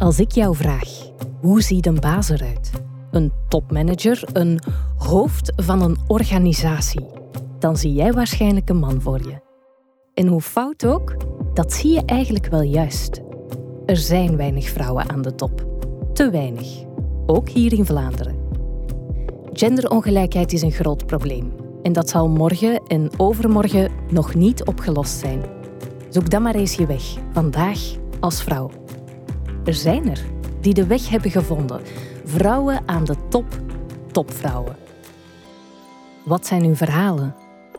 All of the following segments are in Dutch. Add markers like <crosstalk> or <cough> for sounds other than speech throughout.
Als ik jou vraag, hoe ziet een baas eruit? Een topmanager, een hoofd van een organisatie? Dan zie jij waarschijnlijk een man voor je. En hoe fout ook, dat zie je eigenlijk wel juist. Er zijn weinig vrouwen aan de top. Te weinig. Ook hier in Vlaanderen. Genderongelijkheid is een groot probleem. En dat zal morgen en overmorgen nog niet opgelost zijn. Zoek dan maar eens je weg, vandaag als vrouw. Er zijn er die de weg hebben gevonden. Vrouwen aan de top, topvrouwen. Wat zijn hun verhalen?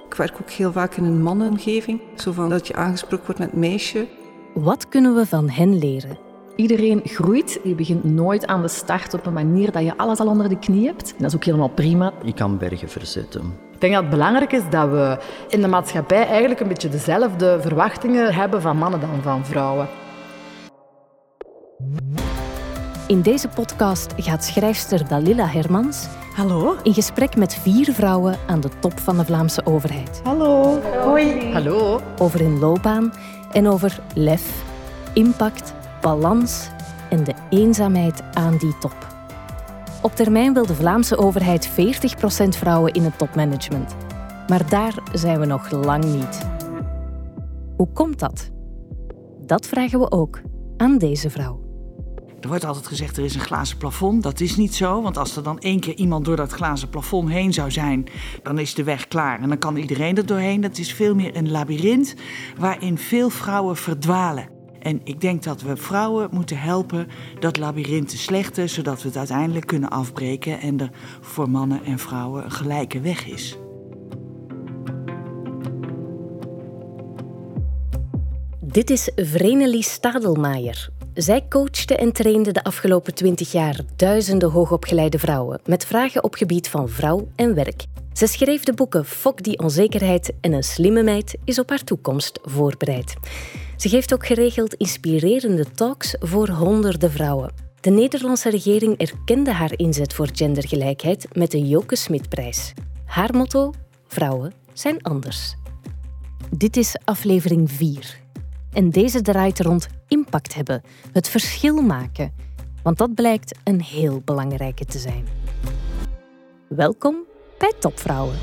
Ik werk ook heel vaak in een mannenomgeving. Zo van dat je aangesproken wordt met meisje. Wat kunnen we van hen leren? Iedereen groeit. Je begint nooit aan de start op een manier dat je alles al onder de knie hebt. En dat is ook helemaal prima. Je kan bergen verzetten. Ik denk dat het belangrijk is dat we in de maatschappij eigenlijk een beetje dezelfde verwachtingen hebben van mannen dan van vrouwen. In deze podcast gaat schrijfster Dalila Hermans Hallo. in gesprek met vier vrouwen aan de top van de Vlaamse overheid. Hallo. Hoi. Hallo. Over hun loopbaan en over lef, impact, balans en de eenzaamheid aan die top. Op termijn wil de Vlaamse overheid 40% vrouwen in het topmanagement. Maar daar zijn we nog lang niet. Hoe komt dat? Dat vragen we ook aan deze vrouw. Er wordt altijd gezegd er is een glazen plafond. Dat is niet zo, want als er dan één keer iemand door dat glazen plafond heen zou zijn, dan is de weg klaar en dan kan iedereen er doorheen. Dat is veel meer een labyrint waarin veel vrouwen verdwalen. En ik denk dat we vrouwen moeten helpen dat labyrint te slechten, zodat we het uiteindelijk kunnen afbreken en er voor mannen en vrouwen een gelijke weg is. Dit is Vrenelie Stadelmaier. Zij coachte en trainde de afgelopen twintig jaar duizenden hoogopgeleide vrouwen met vragen op gebied van vrouw en werk. Ze schreef de boeken Fok die onzekerheid en Een slimme meid is op haar toekomst voorbereid. Ze geeft ook geregeld inspirerende talks voor honderden vrouwen. De Nederlandse regering erkende haar inzet voor gendergelijkheid met de Joke Smitprijs. Haar motto: Vrouwen zijn anders. Dit is aflevering 4. En deze draait rond impact hebben, het verschil maken. Want dat blijkt een heel belangrijke te zijn. Welkom bij Topvrouwen.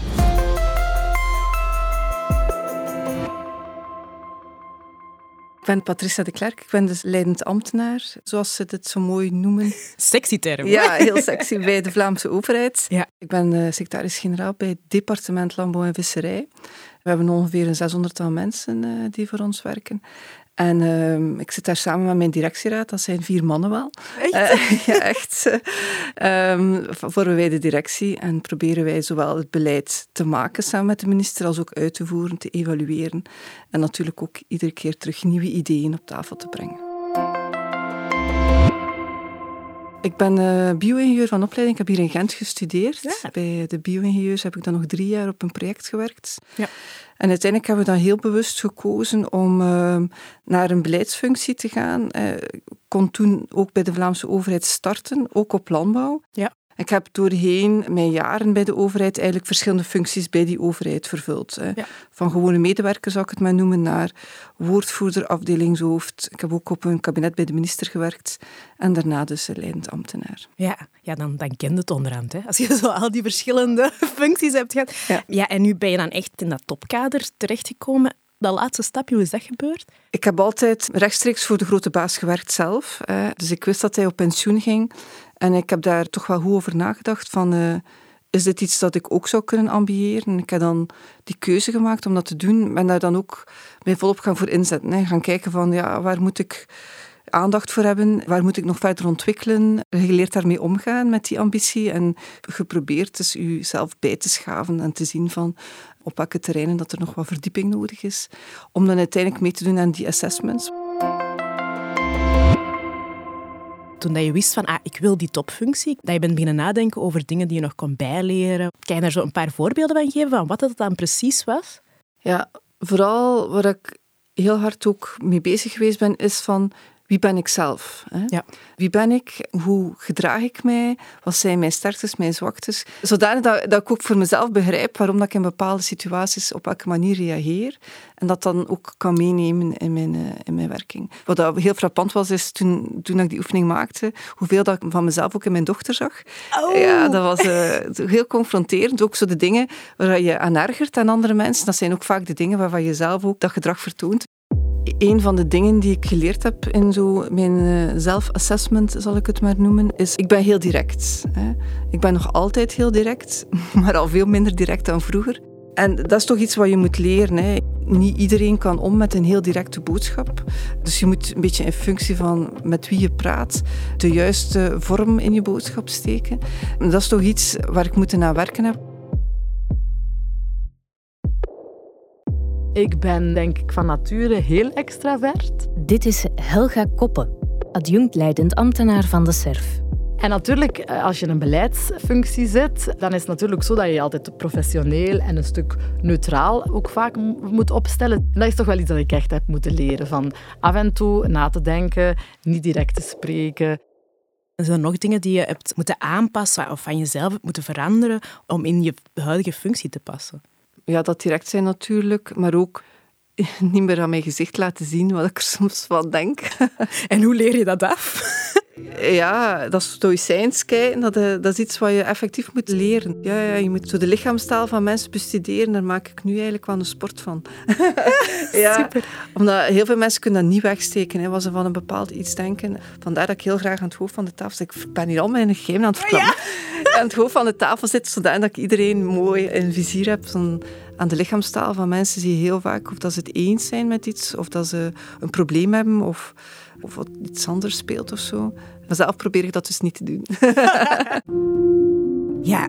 Ik ben Patricia de Klerk. Ik ben dus leidend ambtenaar, zoals ze het zo mooi noemen. <laughs> Sexy term. Ja, heel sexy bij de Vlaamse overheid. Ja. Ik ben uh, secretaris-generaal bij het departement Landbouw en Visserij. We hebben ongeveer een 600-tal mensen uh, die voor ons werken. En uh, ik zit daar samen met mijn directieraad, dat zijn vier mannen wel. Echt? Uh, <laughs> ja, echt. Um, vormen wij de directie en proberen wij zowel het beleid te maken samen met de minister als ook uit te voeren, te evalueren. En natuurlijk ook iedere keer terug nieuwe ideeën op tafel te brengen. Ik ben uh, bio-ingenieur van opleiding. Ik heb hier in Gent gestudeerd. Ja. Bij de bio-ingenieurs heb ik dan nog drie jaar op een project gewerkt. Ja. En uiteindelijk hebben we dan heel bewust gekozen om uh, naar een beleidsfunctie te gaan. Uh, ik kon toen ook bij de Vlaamse overheid starten, ook op landbouw. Ja. Ik heb doorheen mijn jaren bij de overheid eigenlijk verschillende functies bij die overheid vervuld. Ja. Van gewone medewerker zou ik het maar noemen, naar woordvoerder, afdelingshoofd. Ik heb ook op een kabinet bij de minister gewerkt en daarna dus leidend ambtenaar. Ja, ja dan, dan ken je het onderhand. Hè? Als je zo al die verschillende <laughs> functies hebt gehad. Ja. ja, en nu ben je dan echt in dat topkader terechtgekomen. Dat laatste stapje, hoe is dat gebeurd? Ik heb altijd rechtstreeks voor de grote baas gewerkt zelf. Dus ik wist dat hij op pensioen ging. En ik heb daar toch wel goed over nagedacht van... Uh, is dit iets dat ik ook zou kunnen ambiëren? Ik heb dan die keuze gemaakt om dat te doen. Ben daar dan ook mij volop gaan voor inzetten. Hè. Gaan kijken van, ja, waar moet ik aandacht voor hebben? Waar moet ik nog verder ontwikkelen? Je leert daarmee omgaan met die ambitie. En geprobeerd dus jezelf bij te schaven en te zien van op welke terreinen dat er nog wat verdieping nodig is. Om dan uiteindelijk mee te doen aan die assessments. Toen dat je wist van, ah, ik wil die topfunctie, dat je bent beginnen nadenken over dingen die je nog kon bijleren. Kan je daar zo een paar voorbeelden van geven, van wat dat dan precies was? Ja, vooral waar ik heel hard ook mee bezig geweest ben, is van wie ben ik zelf? Hè? Ja. Wie ben ik? Hoe gedraag ik mij? Wat zijn mijn sterktes, mijn zwaktes? Zodanig dat, dat ik ook voor mezelf begrijp waarom dat ik in bepaalde situaties op welke manier reageer. En dat dan ook kan meenemen in mijn, uh, in mijn werking. Wat dat heel frappant was, is toen, toen ik die oefening maakte, hoeveel dat ik van mezelf ook in mijn dochter zag. Oh. Ja, dat was uh, heel confronterend. Ook zo de dingen waar je aan ergert aan andere mensen, dat zijn ook vaak de dingen waarvan je zelf ook dat gedrag vertoont. Een van de dingen die ik geleerd heb in zo mijn zelf-assessment, zal ik het maar noemen, is ik ben heel direct. Ik ben nog altijd heel direct, <laughs> maar al veel minder direct dan vroeger. En dat is toch iets wat je moet leren. Niet iedereen kan om met een heel directe boodschap. Dus je moet een beetje in functie van met wie je praat, de juiste vorm in je boodschap steken. En dat is toch iets waar ik moeten aan werken heb. Ik ben denk ik van nature heel extravert. Dit is Helga Koppen, adjunct leidend ambtenaar van de SERF. En natuurlijk, als je in een beleidsfunctie zit, dan is het natuurlijk zo dat je je altijd professioneel en een stuk neutraal ook vaak moet opstellen. En dat is toch wel iets dat ik echt heb moeten leren. Van af en toe na te denken, niet direct te spreken. Zijn er nog dingen die je hebt moeten aanpassen of van jezelf hebt moeten veranderen om in je huidige functie te passen? Ja, dat direct zijn natuurlijk, maar ook <laughs> niet meer aan mijn gezicht laten zien wat ik er soms van denk. <laughs> En hoe leer je dat af? Ja, dat is stoïcijns kijken. Dat, dat is iets wat je effectief moet leren. Ja, ja, je moet zo de lichaamstaal van mensen bestuderen. Daar maak ik nu eigenlijk wel een sport van. <laughs> ja, Super. Omdat heel veel mensen kunnen dat niet wegsteken. Hè, wat ze van een bepaald iets denken. Vandaar dat ik heel graag aan het hoofd van de tafel zit. Ik ben hier al mijn geheim aan het verklappen. Ja. Aan het hoofd van de tafel zit, zodat ik iedereen mooi in vizier heb. Zo'n aan de lichaamstaal van mensen zie je heel vaak of dat ze het eens zijn met iets, of dat ze een probleem hebben, of, of wat iets anders speelt of zo. Vanzelf probeer ik dat dus niet te doen. <laughs> ja,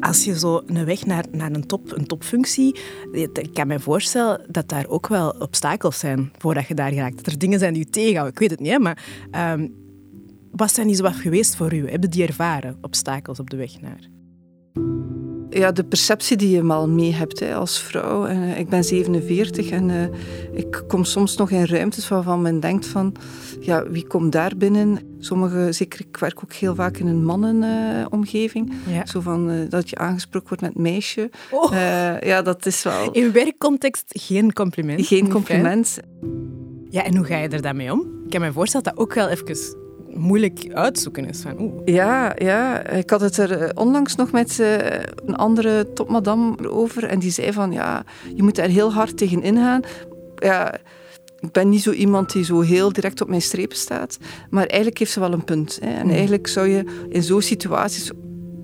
als je zo een weg naar, naar een, top, een topfunctie, ik kan me voorstellen dat daar ook wel obstakels zijn voordat je daar geraakt. Dat er dingen zijn die je tegenhouden. Ik weet het niet, maar um, wat zijn die zo geweest voor u? Hebben die ervaren, obstakels op de weg naar? ja, de perceptie die je mal mee hebt hè, als vrouw. Uh, ik ben 47 en uh, ik kom soms nog in ruimtes waarvan men denkt van, ja, wie komt daar binnen? Sommige, zeker, ik werk ook heel vaak in een mannenomgeving. Uh, ja. Zo van dat je aangesproken wordt met meisje. Oh. ja, dat is wel... <laughs> In werkcontext geen compliment. Geen compliment. Ja, en hoe ga je er dan mee om? Ik kan me voorstellen dat dat ook wel even moeilijk uitzoeken is. Van, oeh. Ja, ja, ik had het er onlangs nog met een andere topmadam over. En die zei van, ja, je moet daar heel hard tegen ingaan. Ja, ik ben niet zo iemand die zo heel direct op mijn strepen staat. Maar eigenlijk heeft ze wel een punt. Hè. En eigenlijk zou je in zo'n situaties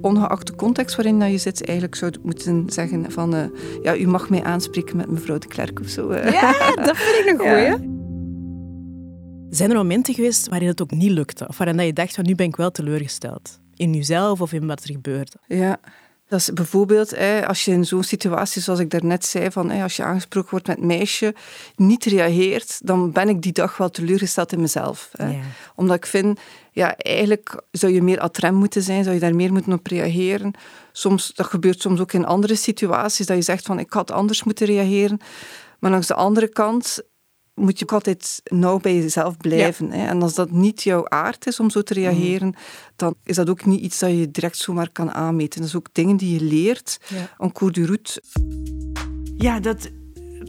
ongeacht de context waarin je zit, eigenlijk zou moeten zeggen van uh, ja, u mag mij aanspreken met mevrouw de Klerk of zo. Ja, dat vind ik een <laughs> goeie. Ja. Zijn er momenten geweest waarin het ook niet lukte? Of waarin je dacht van nu ben ik wel teleurgesteld? In jezelf of in wat er gebeurde? Ja, dat is bijvoorbeeld als je in zo'n situatie, zoals ik daarnet zei, van, als je aangesproken wordt met meisje, niet reageert, dan ben ik die dag wel teleurgesteld in mezelf. Ja. Omdat ik vind, ja, eigenlijk zou je meer atrem moeten zijn, zou je daar meer moeten op reageren. Soms, dat gebeurt soms ook in andere situaties, dat je zegt van ik had anders moeten reageren. Maar langs de andere kant moet je ook altijd nauw bij jezelf blijven. Hè? En als dat niet jouw aard is om zo te reageren, mm. dan is dat ook niet iets dat je direct zomaar kan aanmeten. Dat is ook dingen die je leert ja. en cours de route. Ja, dat,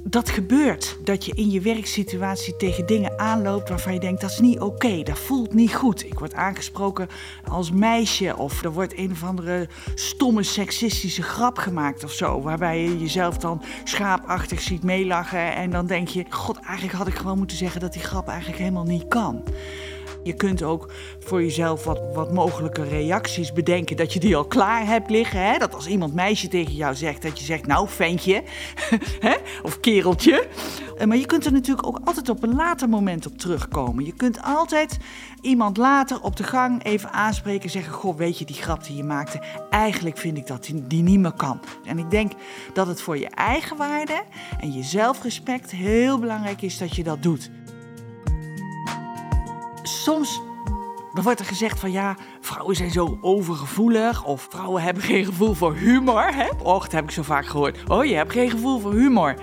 dat gebeurt. Dat je in je werksituatie tegen dingen aanloopt waarvan je denkt dat is niet oké, dat voelt niet goed. Ik word aangesproken als meisje of er wordt een of andere stomme seksistische grap gemaakt of zo. Waarbij je jezelf dan schaapachtig ziet meelachen en dan denk je, god eigenlijk had ik gewoon moeten zeggen dat die grap eigenlijk helemaal niet kan. Je kunt ook voor jezelf wat, wat mogelijke reacties bedenken dat je die al klaar hebt liggen. Hè? Dat als iemand meisje tegen jou zegt, dat je zegt, nou ventje, <laughs> of kereltje. Eh, maar je kunt er natuurlijk ook altijd op een later moment op terugkomen. Je kunt altijd iemand later op de gang even aanspreken en zeggen: Goh, weet je die grap die je maakte? Eigenlijk vind ik dat die, die niet meer kan. En ik denk dat het voor je eigen waarde en je zelfrespect heel belangrijk is dat je dat doet soms wordt er gezegd van ja, vrouwen zijn zo overgevoelig of vrouwen hebben geen gevoel voor humor. Hè? Och, dat heb ik zo vaak gehoord. Oh, je hebt geen gevoel voor humor.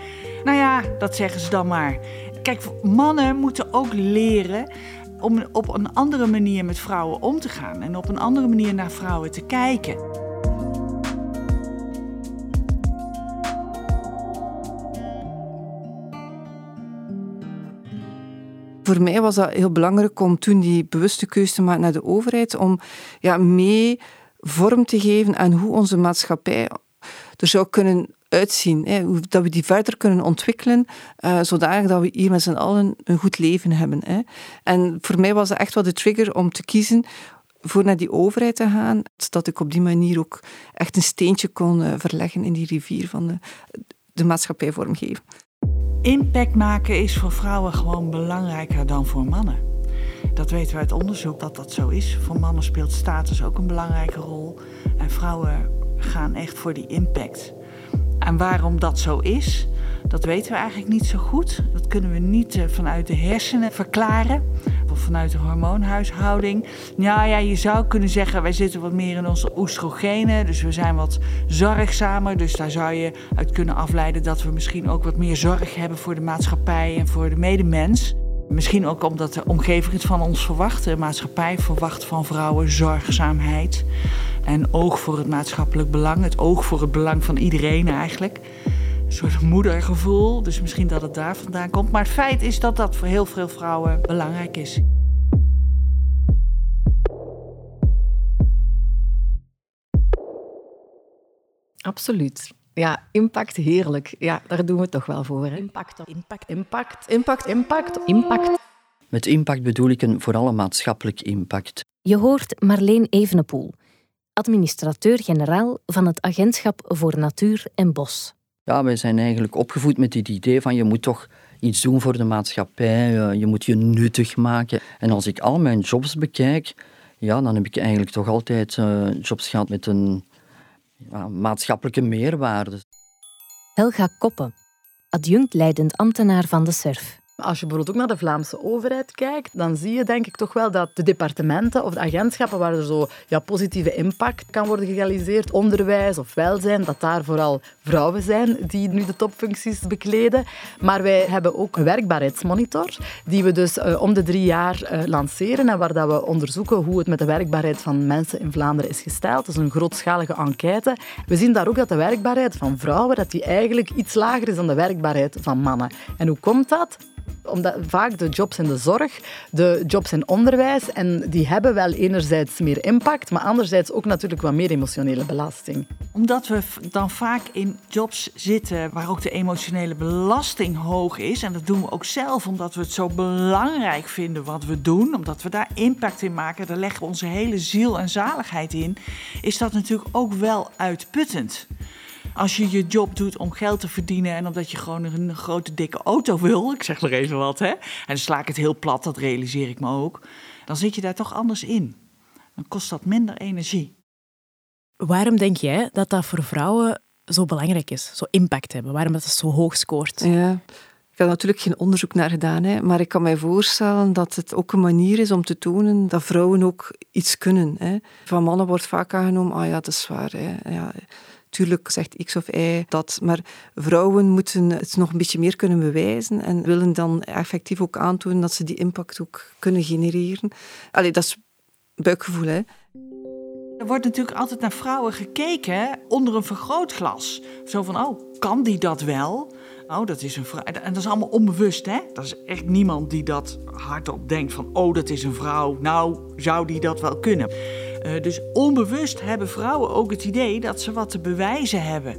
Nou ja, dat zeggen ze dan maar. Kijk, mannen moeten ook leren om op een andere manier met vrouwen om te gaan en op een andere manier naar vrouwen te kijken. Voor mij was dat heel belangrijk om toen die bewuste keuze te maken naar de overheid, om ja, mee vorm te geven aan hoe onze maatschappij er zou kunnen uitzien. Hè, dat we die verder kunnen ontwikkelen, uh, zodanig dat we hier met z'n allen een goed leven hebben. Hè. En voor mij was dat echt wel de trigger om te kiezen voor naar die overheid te gaan, zodat ik op die manier ook echt een steentje kon uh, verleggen in die rivier van de, de maatschappij vormgeven. Impact maken is voor vrouwen gewoon belangrijker dan voor mannen. Dat weten we uit onderzoek dat dat zo is. Voor mannen speelt status ook een belangrijke rol. En vrouwen gaan echt voor die impact. En waarom dat zo is, dat weten we eigenlijk niet zo goed. Dat kunnen we niet eh, vanuit de hersenen verklaren vanuit de hormoonhuishouding. Ja, ja, je zou kunnen zeggen, wij zitten wat meer in onze oestrogenen, dus we zijn wat zorgzamer. Dus daar zou je uit kunnen afleiden dat we misschien ook wat meer zorg hebben voor de maatschappij en voor de medemens. Misschien ook omdat de omgeving het van ons verwacht. De maatschappij verwacht van vrouwen zorgzaamheid en oog voor het maatschappelijk belang. Het oog voor het belang van iedereen eigenlijk. Een soort moedergevoel, dus misschien dat het daar vandaan komt. Maar het feit is dat dat voor heel veel vrouwen belangrijk is. Absoluut. Ja, impact heerlijk. Ja, daar doen we het toch wel voor. Hè? Impact, impact, impact, impact, impact, impact. Met impact bedoel ik een vooral maatschappelijk impact. Je hoort Marleen Evenepoel, administrateur-generaal van het Agentschap voor Natuur en Bos. Ja, wij zijn eigenlijk opgevoed met het idee van je moet toch iets doen voor de maatschappij, eh, je moet je nuttig maken. En als ik al mijn jobs bekijk, ja, dan heb ik eigenlijk toch altijd uh, jobs gehad met een maatschappelijke meerwaarde. Helga Koppen, adjunct leidend ambtenaar van de SURF. Als je bijvoorbeeld ook naar de Vlaamse overheid kijkt, dan zie je denk ik toch wel dat de departementen of de agentschappen waar er zo ja, positieve impact kan worden gerealiseerd, onderwijs of welzijn, dat daar vooral vrouwen zijn die nu de topfuncties bekleden. Maar wij hebben ook een werkbaarheidsmonitor, die we dus uh, om de drie jaar uh, lanceren en waar dat we onderzoeken hoe het met de werkbaarheid van mensen in Vlaanderen is gesteld. Dat is een grootschalige enquête. We zien daar ook dat de werkbaarheid van vrouwen dat die eigenlijk iets lager is dan de werkbaarheid van mannen. En hoe komt dat? Omdat vaak de jobs in de zorg, de jobs in onderwijs, en die hebben wel enerzijds meer impact, maar anderzijds ook natuurlijk wat meer emotionele belasting. Omdat we dan vaak in jobs zitten waar ook de emotionele belasting hoog is, en dat doen we ook zelf omdat we het zo belangrijk vinden wat we doen, omdat we daar impact in maken, daar leggen we onze hele ziel en zaligheid in, is dat natuurlijk ook wel uitputtend. Als je je job doet om geld te verdienen en omdat je gewoon een grote dikke auto wil, ik zeg nog even wat, hè, en dan sla ik het heel plat, dat realiseer ik me ook, dan zit je daar toch anders in. Dan kost dat minder energie. Waarom denk jij dat dat voor vrouwen zo belangrijk is, zo impact hebben? Waarom dat het zo hoog scoort? Ja. Ik heb natuurlijk geen onderzoek naar gedaan, hè, maar ik kan mij voorstellen dat het ook een manier is om te tonen dat vrouwen ook iets kunnen. Hè. Van mannen wordt vaak aangenomen, ah ja, dat is waar. Hè. Ja, Tuurlijk zegt X of Y dat, maar vrouwen moeten het nog een beetje meer kunnen bewijzen en willen dan effectief ook aantonen dat ze die impact ook kunnen genereren. Allee, dat is buikgevoel, hè. Er wordt natuurlijk altijd naar vrouwen gekeken onder een vergrootglas. Zo van, oh, kan die dat wel? Oh, dat is een vrouw. En dat is allemaal onbewust, hè? Dat is echt niemand die dat hardop denkt van, oh, dat is een vrouw. Nou, zou die dat wel kunnen? Uh, dus onbewust hebben vrouwen ook het idee dat ze wat te bewijzen hebben.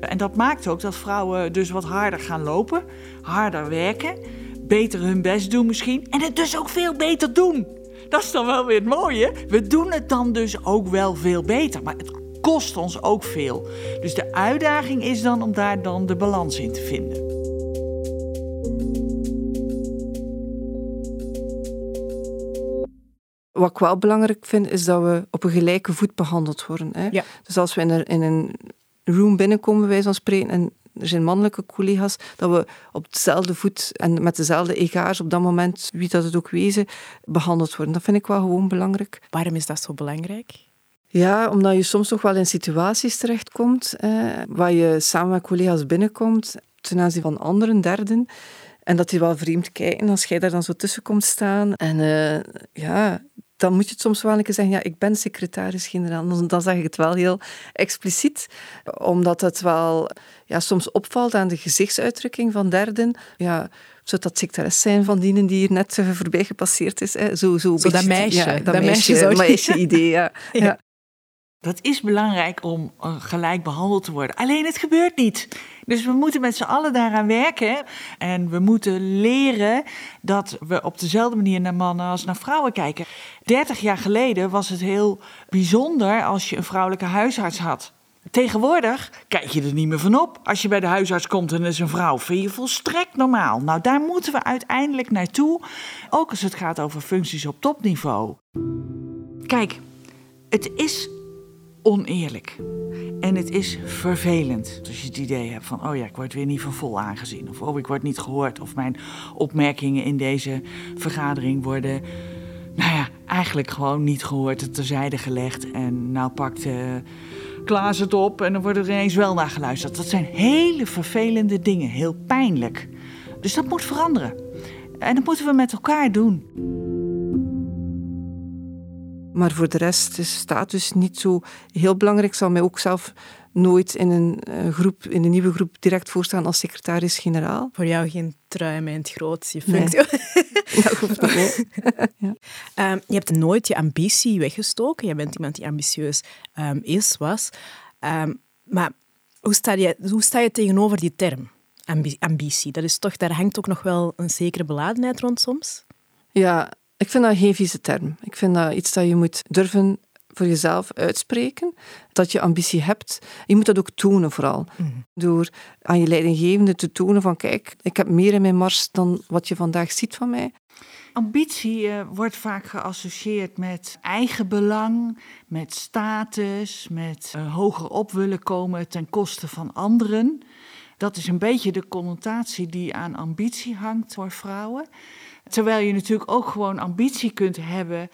En dat maakt ook dat vrouwen dus wat harder gaan lopen, harder werken, beter hun best doen misschien en het dus ook veel beter doen. Dat is dan wel weer het mooie. We doen het dan dus ook wel veel beter, maar het kost ons ook veel. Dus de uitdaging is dan om daar dan de balans in te vinden. Wat ik wel belangrijk vind, is dat we op een gelijke voet behandeld worden. Hè? Ja. Dus als we in een, in een room binnenkomen, wij van spreken, en er zijn mannelijke collega's, dat we op dezelfde voet en met dezelfde egaars op dat moment, wie dat het ook wezen, behandeld worden. Dat vind ik wel gewoon belangrijk. Waarom is dat zo belangrijk? Ja, omdat je soms nog wel in situaties terechtkomt eh, waar je samen met collega's binnenkomt ten aanzien van anderen, derden. En dat die wel vreemd kijken als jij daar dan zo tussen komt staan. En eh, ja, dan moet je het soms wel een keer zeggen, ja, ik ben secretaris-generaal. Dan, dan zeg ik het wel heel expliciet, omdat het wel ja, soms opvalt aan de gezichtsuitdrukking van derden. Ja, zou dat secretaris zijn van dienen die hier net voorbij gepasseerd is? Hè? Zo, zo, zo dat meisje. Ja, dat, dat meisje, meisje, <laughs> meisje idee, <laughs> ja. ja. Dat is belangrijk om eh, gelijk behandeld te worden. Alleen het gebeurt niet. Dus we moeten met z'n allen daaraan werken. En we moeten leren dat we op dezelfde manier naar mannen als naar vrouwen kijken. 30 jaar geleden was het heel bijzonder als je een vrouwelijke huisarts had. Tegenwoordig kijk je er niet meer van op. Als je bij de huisarts komt en is een vrouw, vind je volstrekt normaal. Nou, daar moeten we uiteindelijk naartoe. Ook als het gaat over functies op topniveau. Kijk, het is oneerlijk. En het is vervelend als je het idee hebt van, oh ja, ik word weer niet van vol aangezien. Of oh, ik word niet gehoord. Of mijn opmerkingen in deze vergadering worden, nou ja, eigenlijk gewoon niet gehoord, terzijde gelegd. En nou pakt uh, Klaas het op en dan wordt er ineens wel naar geluisterd. Dat zijn hele vervelende dingen, heel pijnlijk. Dus dat moet veranderen. En dat moeten we met elkaar doen. Maar voor de rest is status niet zo heel belangrijk. Ik zal mij ook zelf nooit in een, eh, groep, in een nieuwe groep direct voorstaan als secretaris-generaal. Voor jou geen trui met het groot, je functie. <laughs> Nee. dat hoeft niet. ja. Ehm, je hebt nooit je ambitie weggestoken. Je bent iemand die ambitieus um, is, was. Um, maar hoe sta, je, hoe sta je tegenover die term, ambitie? Dat is toch, daar hangt ook nog wel een zekere beladenheid rond soms? Ja, ik vind dat geen vieze term. Ik vind dat iets dat je moet durven voor jezelf uitspreken. Dat je ambitie hebt. Je moet dat ook tonen vooral. Mhm. Door aan je leidinggevende te tonen van kijk, ik heb meer in mijn mars dan wat je vandaag ziet van mij. Ambitie uh, wordt vaak geassocieerd met eigen belang, met status, met uh, hoger op willen komen ten koste van anderen. Dat is een beetje de connotatie die aan ambitie hangt voor vrouwen. Terwijl je natuurlijk ook gewoon ambitie kunt hebben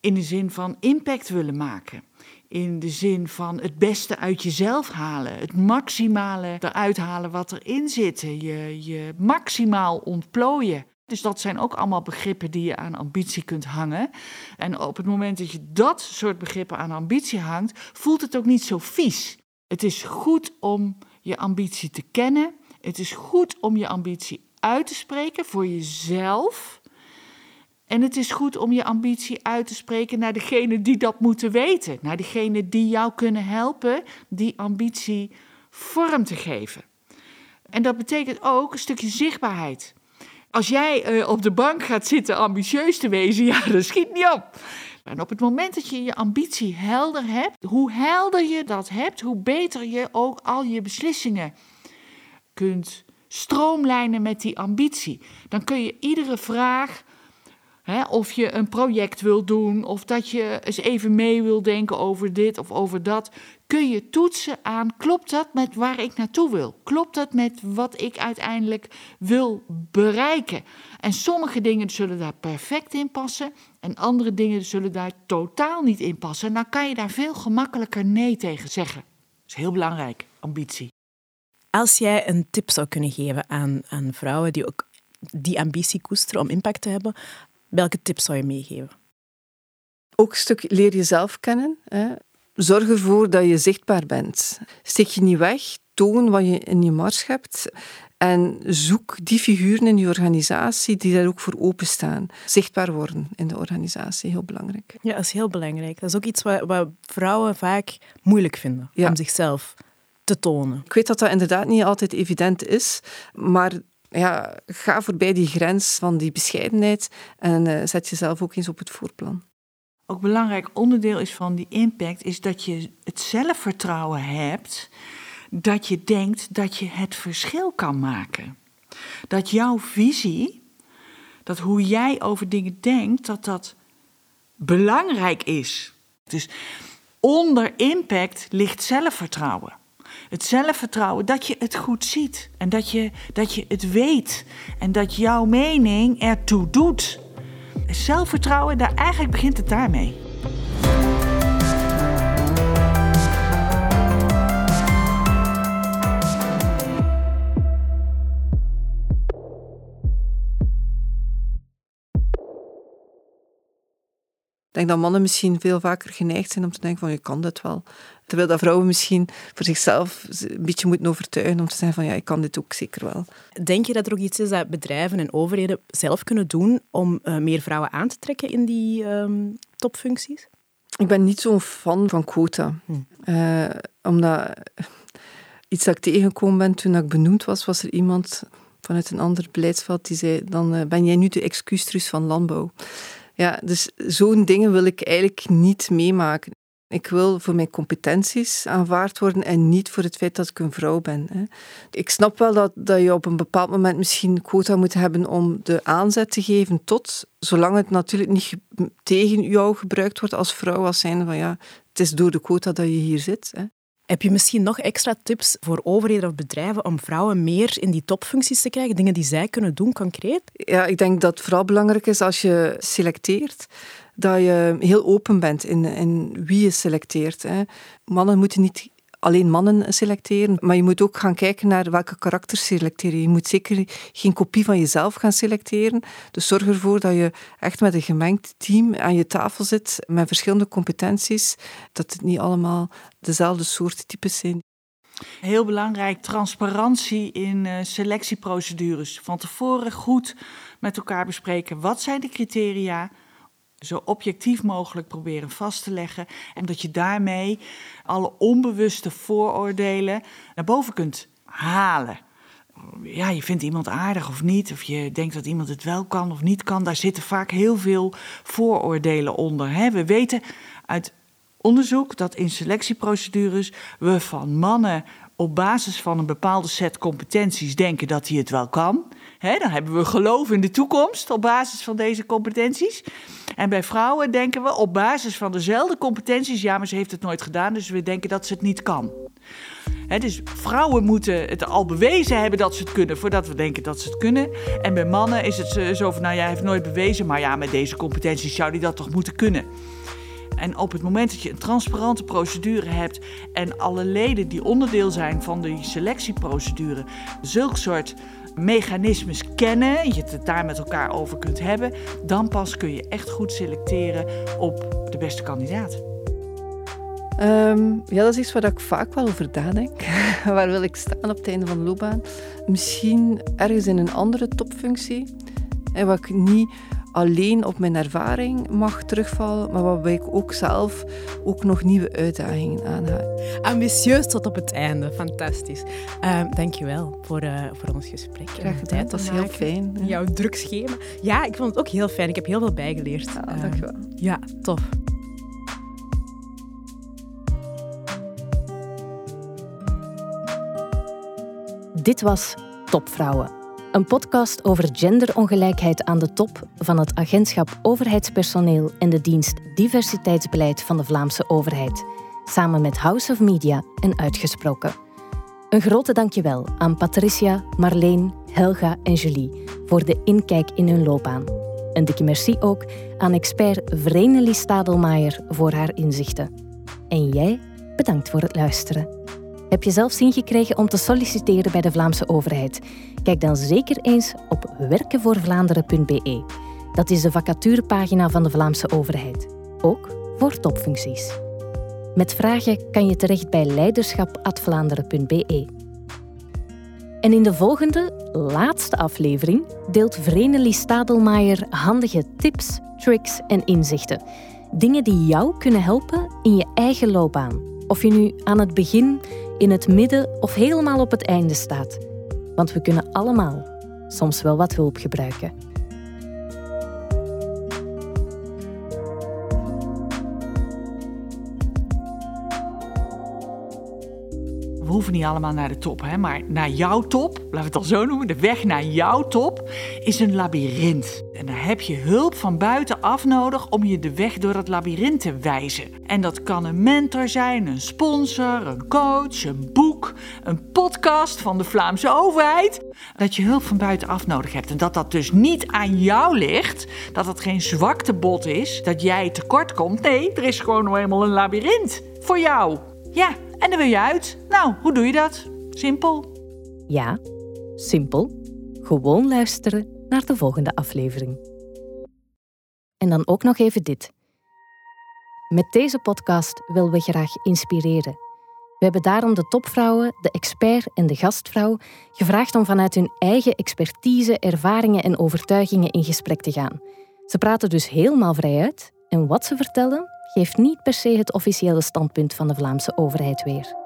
in de zin van impact willen maken. In de zin van het beste uit jezelf halen. Het maximale eruit halen wat erin zit. Je, je maximaal ontplooien. Dus dat zijn ook allemaal begrippen die je aan ambitie kunt hangen. En op het moment dat je dat soort begrippen aan ambitie hangt, voelt het ook niet zo vies. Het is goed om je ambitie te kennen. Het is goed om je ambitie uit te spreken voor jezelf. En het is goed om je ambitie uit te spreken naar degene die dat moeten weten. Naar degene die jou kunnen helpen die ambitie vorm te geven. En dat betekent ook een stukje zichtbaarheid. Als jij uh, op de bank gaat zitten ambitieus te wezen, <laughs> ja, dat schiet niet op. En op het moment dat je je ambitie helder hebt, hoe helder je dat hebt, hoe beter je ook al je beslissingen kunt stroomlijnen met die ambitie. Dan kun je iedere vraag, hè, of je een project wil doen, of dat je eens even mee wil denken over dit of over dat, kun je toetsen aan, klopt dat met waar ik naartoe wil? Klopt dat met wat ik uiteindelijk wil bereiken? En sommige dingen zullen daar perfect in passen en andere dingen zullen daar totaal niet in passen. En dan kan je daar veel gemakkelijker nee tegen zeggen. Dat is heel belangrijk, ambitie. Als jij een tip zou kunnen geven aan, aan vrouwen die ook die ambitie koesteren om impact te hebben, welke tips zou je meegeven? Ook een stuk leer jezelf kennen. Hè. Zorg ervoor dat je zichtbaar bent. Steek je niet weg, toon wat je in je mars hebt. En zoek die figuren in je organisatie die daar ook voor openstaan. Zichtbaar worden in de organisatie, heel belangrijk. Ja, dat is heel belangrijk. Dat is ook iets wat, wat vrouwen vaak moeilijk vinden om zichzelf te tonen. Ik weet dat dat inderdaad niet altijd evident is, maar ja, ga voorbij die grens van die bescheidenheid en uh, zet jezelf ook eens op het voorplan. Ook belangrijk onderdeel is van die impact is dat je het zelfvertrouwen hebt dat je denkt dat je het verschil kan maken. Dat jouw visie, dat hoe jij over dingen denkt, dat dat belangrijk is. Dus onder impact ligt zelfvertrouwen. Het zelfvertrouwen dat je het goed ziet en dat je, dat je het weet en dat jouw mening ertoe doet. Zelfvertrouwen, daar eigenlijk begint het daarmee. Denk dat mannen misschien veel vaker geneigd zijn om te denken van je kan dit wel. Terwijl dat vrouwen misschien voor zichzelf een beetje moeten overtuigen om te zeggen van ja, ik kan dit ook zeker wel. Denk je dat er ook iets is dat bedrijven en overheden zelf kunnen doen om uh, meer vrouwen aan te trekken in die um, topfuncties? Ik ben niet zo'n fan van quota. Hm. Uh, omdat iets dat ik tegengekomen ben toen ik benoemd was, was er iemand vanuit een ander beleidsveld die zei, dan uh, ben jij nu de excuustrus van landbouw. Ja, dus zo'n dingen wil ik eigenlijk niet meemaken. Ik wil voor mijn competenties aanvaard worden en niet voor het feit dat ik een vrouw ben. Hè. Ik snap wel dat, dat je op een bepaald moment misschien quota moet hebben om de aanzet te geven tot, zolang het natuurlijk niet tegen jou gebruikt wordt als vrouw, als zijnde van ja, het is door de quota dat je hier zit. Hè. Heb je misschien nog extra tips voor overheden of bedrijven om vrouwen meer in die topfuncties te krijgen? Dingen die zij kunnen doen, concreet? Ja, ik denk dat het vooral belangrijk is als je selecteert, dat je heel open bent in, in wie je selecteert. Hè. Mannen moeten niet alleen mannen selecteren, maar je moet ook gaan kijken naar welke karakters selecteren. Je moet zeker geen kopie van jezelf gaan selecteren. Dus zorg ervoor dat je echt met een gemengd team aan je tafel zit met verschillende competenties, dat het niet allemaal dezelfde soort types zijn. Heel belangrijk, transparantie in uh, selectieprocedures. Van tevoren goed met elkaar bespreken. Wat zijn de criteria? Zo objectief mogelijk proberen vast te leggen. En dat je daarmee alle onbewuste vooroordelen naar boven kunt halen. Ja, je vindt iemand aardig of niet, of je denkt dat iemand het wel kan of niet kan. Daar zitten vaak heel veel vooroordelen onder. Hè? We weten uit onderzoek dat in selectieprocedures we van mannen op basis van een bepaalde set competenties denken dat hij het wel kan. Dan hebben we geloof in de toekomst op basis van deze competenties. En bij vrouwen denken we op basis van dezelfde competenties, ja, maar ze heeft het nooit gedaan, dus we denken dat ze het niet kan. dus vrouwen moeten het al bewezen hebben dat ze het kunnen voordat we denken dat ze het kunnen. En bij mannen is het zo van, nou ja, hij heeft nooit bewezen, maar ja, met deze competenties zou hij dat toch moeten kunnen. En op het moment dat je een transparante procedure hebt en alle leden die onderdeel zijn van die selectieprocedure zulk soort mechanismes kennen, je het daar met elkaar over kunt hebben, dan pas kun je echt goed selecteren op de beste kandidaat. Ehm, ja, dat is iets waar ik vaak wel over nadenk. <laughs> waar wil ik staan op het einde van de loopbaan? Misschien ergens in een andere topfunctie. En wat ik niet alleen op mijn ervaring mag terugvallen, maar waarbij ik ook zelf ook nog nieuwe uitdagingen aanga. Ambitieus tot op het einde, fantastisch. Uh, dankjewel voor, uh, voor ons gesprek. Graag gedaan, dat was heel fijn. Jouw druk schema. Ja, ik vond het ook heel fijn. Ik heb heel veel bijgeleerd. Ja, uh, dankjewel. Ja, tof. Dit was Topvrouwen een podcast over genderongelijkheid aan de top van het agentschap Overheidspersoneel en de dienst Diversiteitsbeleid van de Vlaamse overheid, samen met House of Media en Uitgesproken. Een grote dankjewel aan Patricia, Marleen, Helga en Julie voor de inkijk in hun loopbaan. Een dikke merci ook aan expert Vrenelie Stadelmaier voor haar inzichten. En jij, bedankt voor het luisteren. Heb je zelf zin gekregen om te solliciteren bij de Vlaamse overheid? Kijk dan zeker eens op werkenvoorvlaanderen.be. Dat is de vacaturepagina van de Vlaamse overheid, ook voor topfuncties. Met vragen kan je terecht bij leiderschap.vlaanderen.be. En in de volgende, laatste aflevering deelt Vrenelie Stadelmaier handige tips, tricks en inzichten. Dingen die jou kunnen helpen in je eigen loopbaan. Of je nu aan het begin, in het midden of helemaal op het einde staat. Want we kunnen allemaal soms wel wat hulp gebruiken. Hoeven niet allemaal naar de top, hè? maar naar jouw top, we het al zo noemen, de weg naar jouw top is een labyrint. En daar heb je hulp van buitenaf nodig om je de weg door dat labyrint te wijzen. En dat kan een mentor zijn, een sponsor, een coach, een boek, een podcast van de Vlaamse overheid. Dat je hulp van buitenaf nodig hebt en dat dat dus niet aan jou ligt, dat het geen zwaktebod is, dat jij tekort komt. Nee, er is gewoon nog eenmaal een labyrint voor jou. Ja, en dan wil je uit. Nou, hoe doe je dat? Simpel. Ja, simpel. Gewoon luisteren naar de volgende aflevering. En dan ook nog even dit. Met deze podcast willen we graag inspireren. We hebben daarom de topvrouwen, de expert en de gastvrouw gevraagd om vanuit hun eigen expertise, ervaringen en overtuigingen in gesprek te gaan. Ze praten dus helemaal vrij uit en wat ze vertellen geeft niet per se het officiële standpunt van de Vlaamse overheid weer.